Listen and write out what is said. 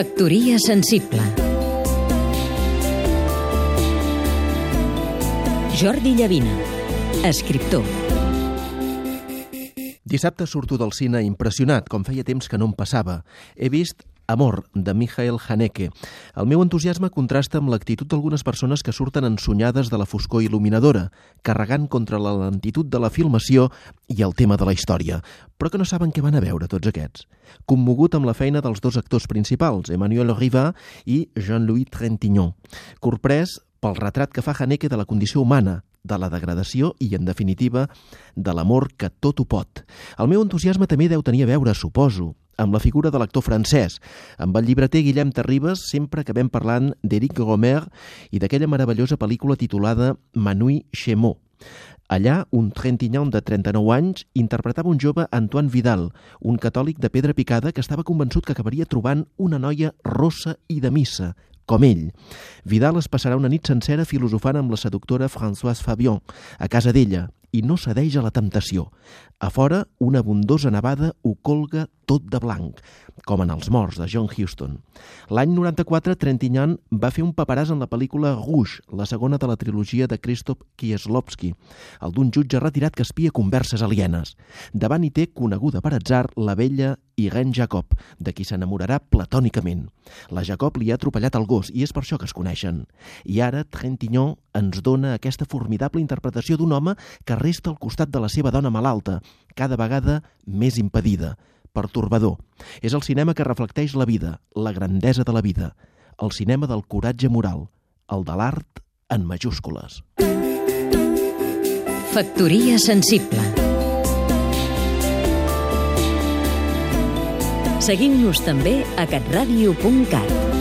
Factoria sensible Jordi Llavina, escriptor Dissabte surto del cine impressionat, com feia temps que no em passava. He vist Amor, de Michael Haneke. El meu entusiasme contrasta amb l'actitud d'algunes persones que surten ensunyades de la foscor il·luminadora, carregant contra la lentitud de la filmació i el tema de la història, però que no saben què van a veure tots aquests. Commogut amb la feina dels dos actors principals, Emmanuel Riva i Jean-Louis Trintignant. Corprès pel retrat que fa Haneke de la condició humana, de la degradació i, en definitiva, de l'amor que tot ho pot. El meu entusiasme també deu tenir a veure, suposo, amb la figura de l'actor francès. Amb el llibreter Guillem Terribas sempre acabem parlant d'Éric Gomer i d'aquella meravellosa pel·lícula titulada Manui Chemot. Allà, un trentinyon de 39 anys interpretava un jove Antoine Vidal, un catòlic de pedra picada que estava convençut que acabaria trobant una noia rossa i de missa, com ell. Vidal es passarà una nit sencera filosofant amb la seductora Françoise Fabian, a casa d'ella, i no cedeix a la temptació. A fora, una abundosa nevada ho colga tot de blanc, com en Els morts, de John Huston. L'any 94, Trentignan va fer un paperàs en la pel·lícula Rouge, la segona de la trilogia de Krzysztof Kieslowski, el d'un jutge retirat que espia converses alienes. Davant hi té, coneguda per atzar, la vella Irene Jacob, de qui s'enamorarà platònicament. La Jacob li ha atropellat el gos i és per això que es coneixen. I ara Trentignan ens dona aquesta formidable interpretació d'un home que resta al costat de la seva dona malalta, cada vegada més impedida, pertorbador. És el cinema que reflecteix la vida, la grandesa de la vida, el cinema del coratge moral, el de l'art en majúscules. Factoria sensible Seguim-nos també a catradio.cat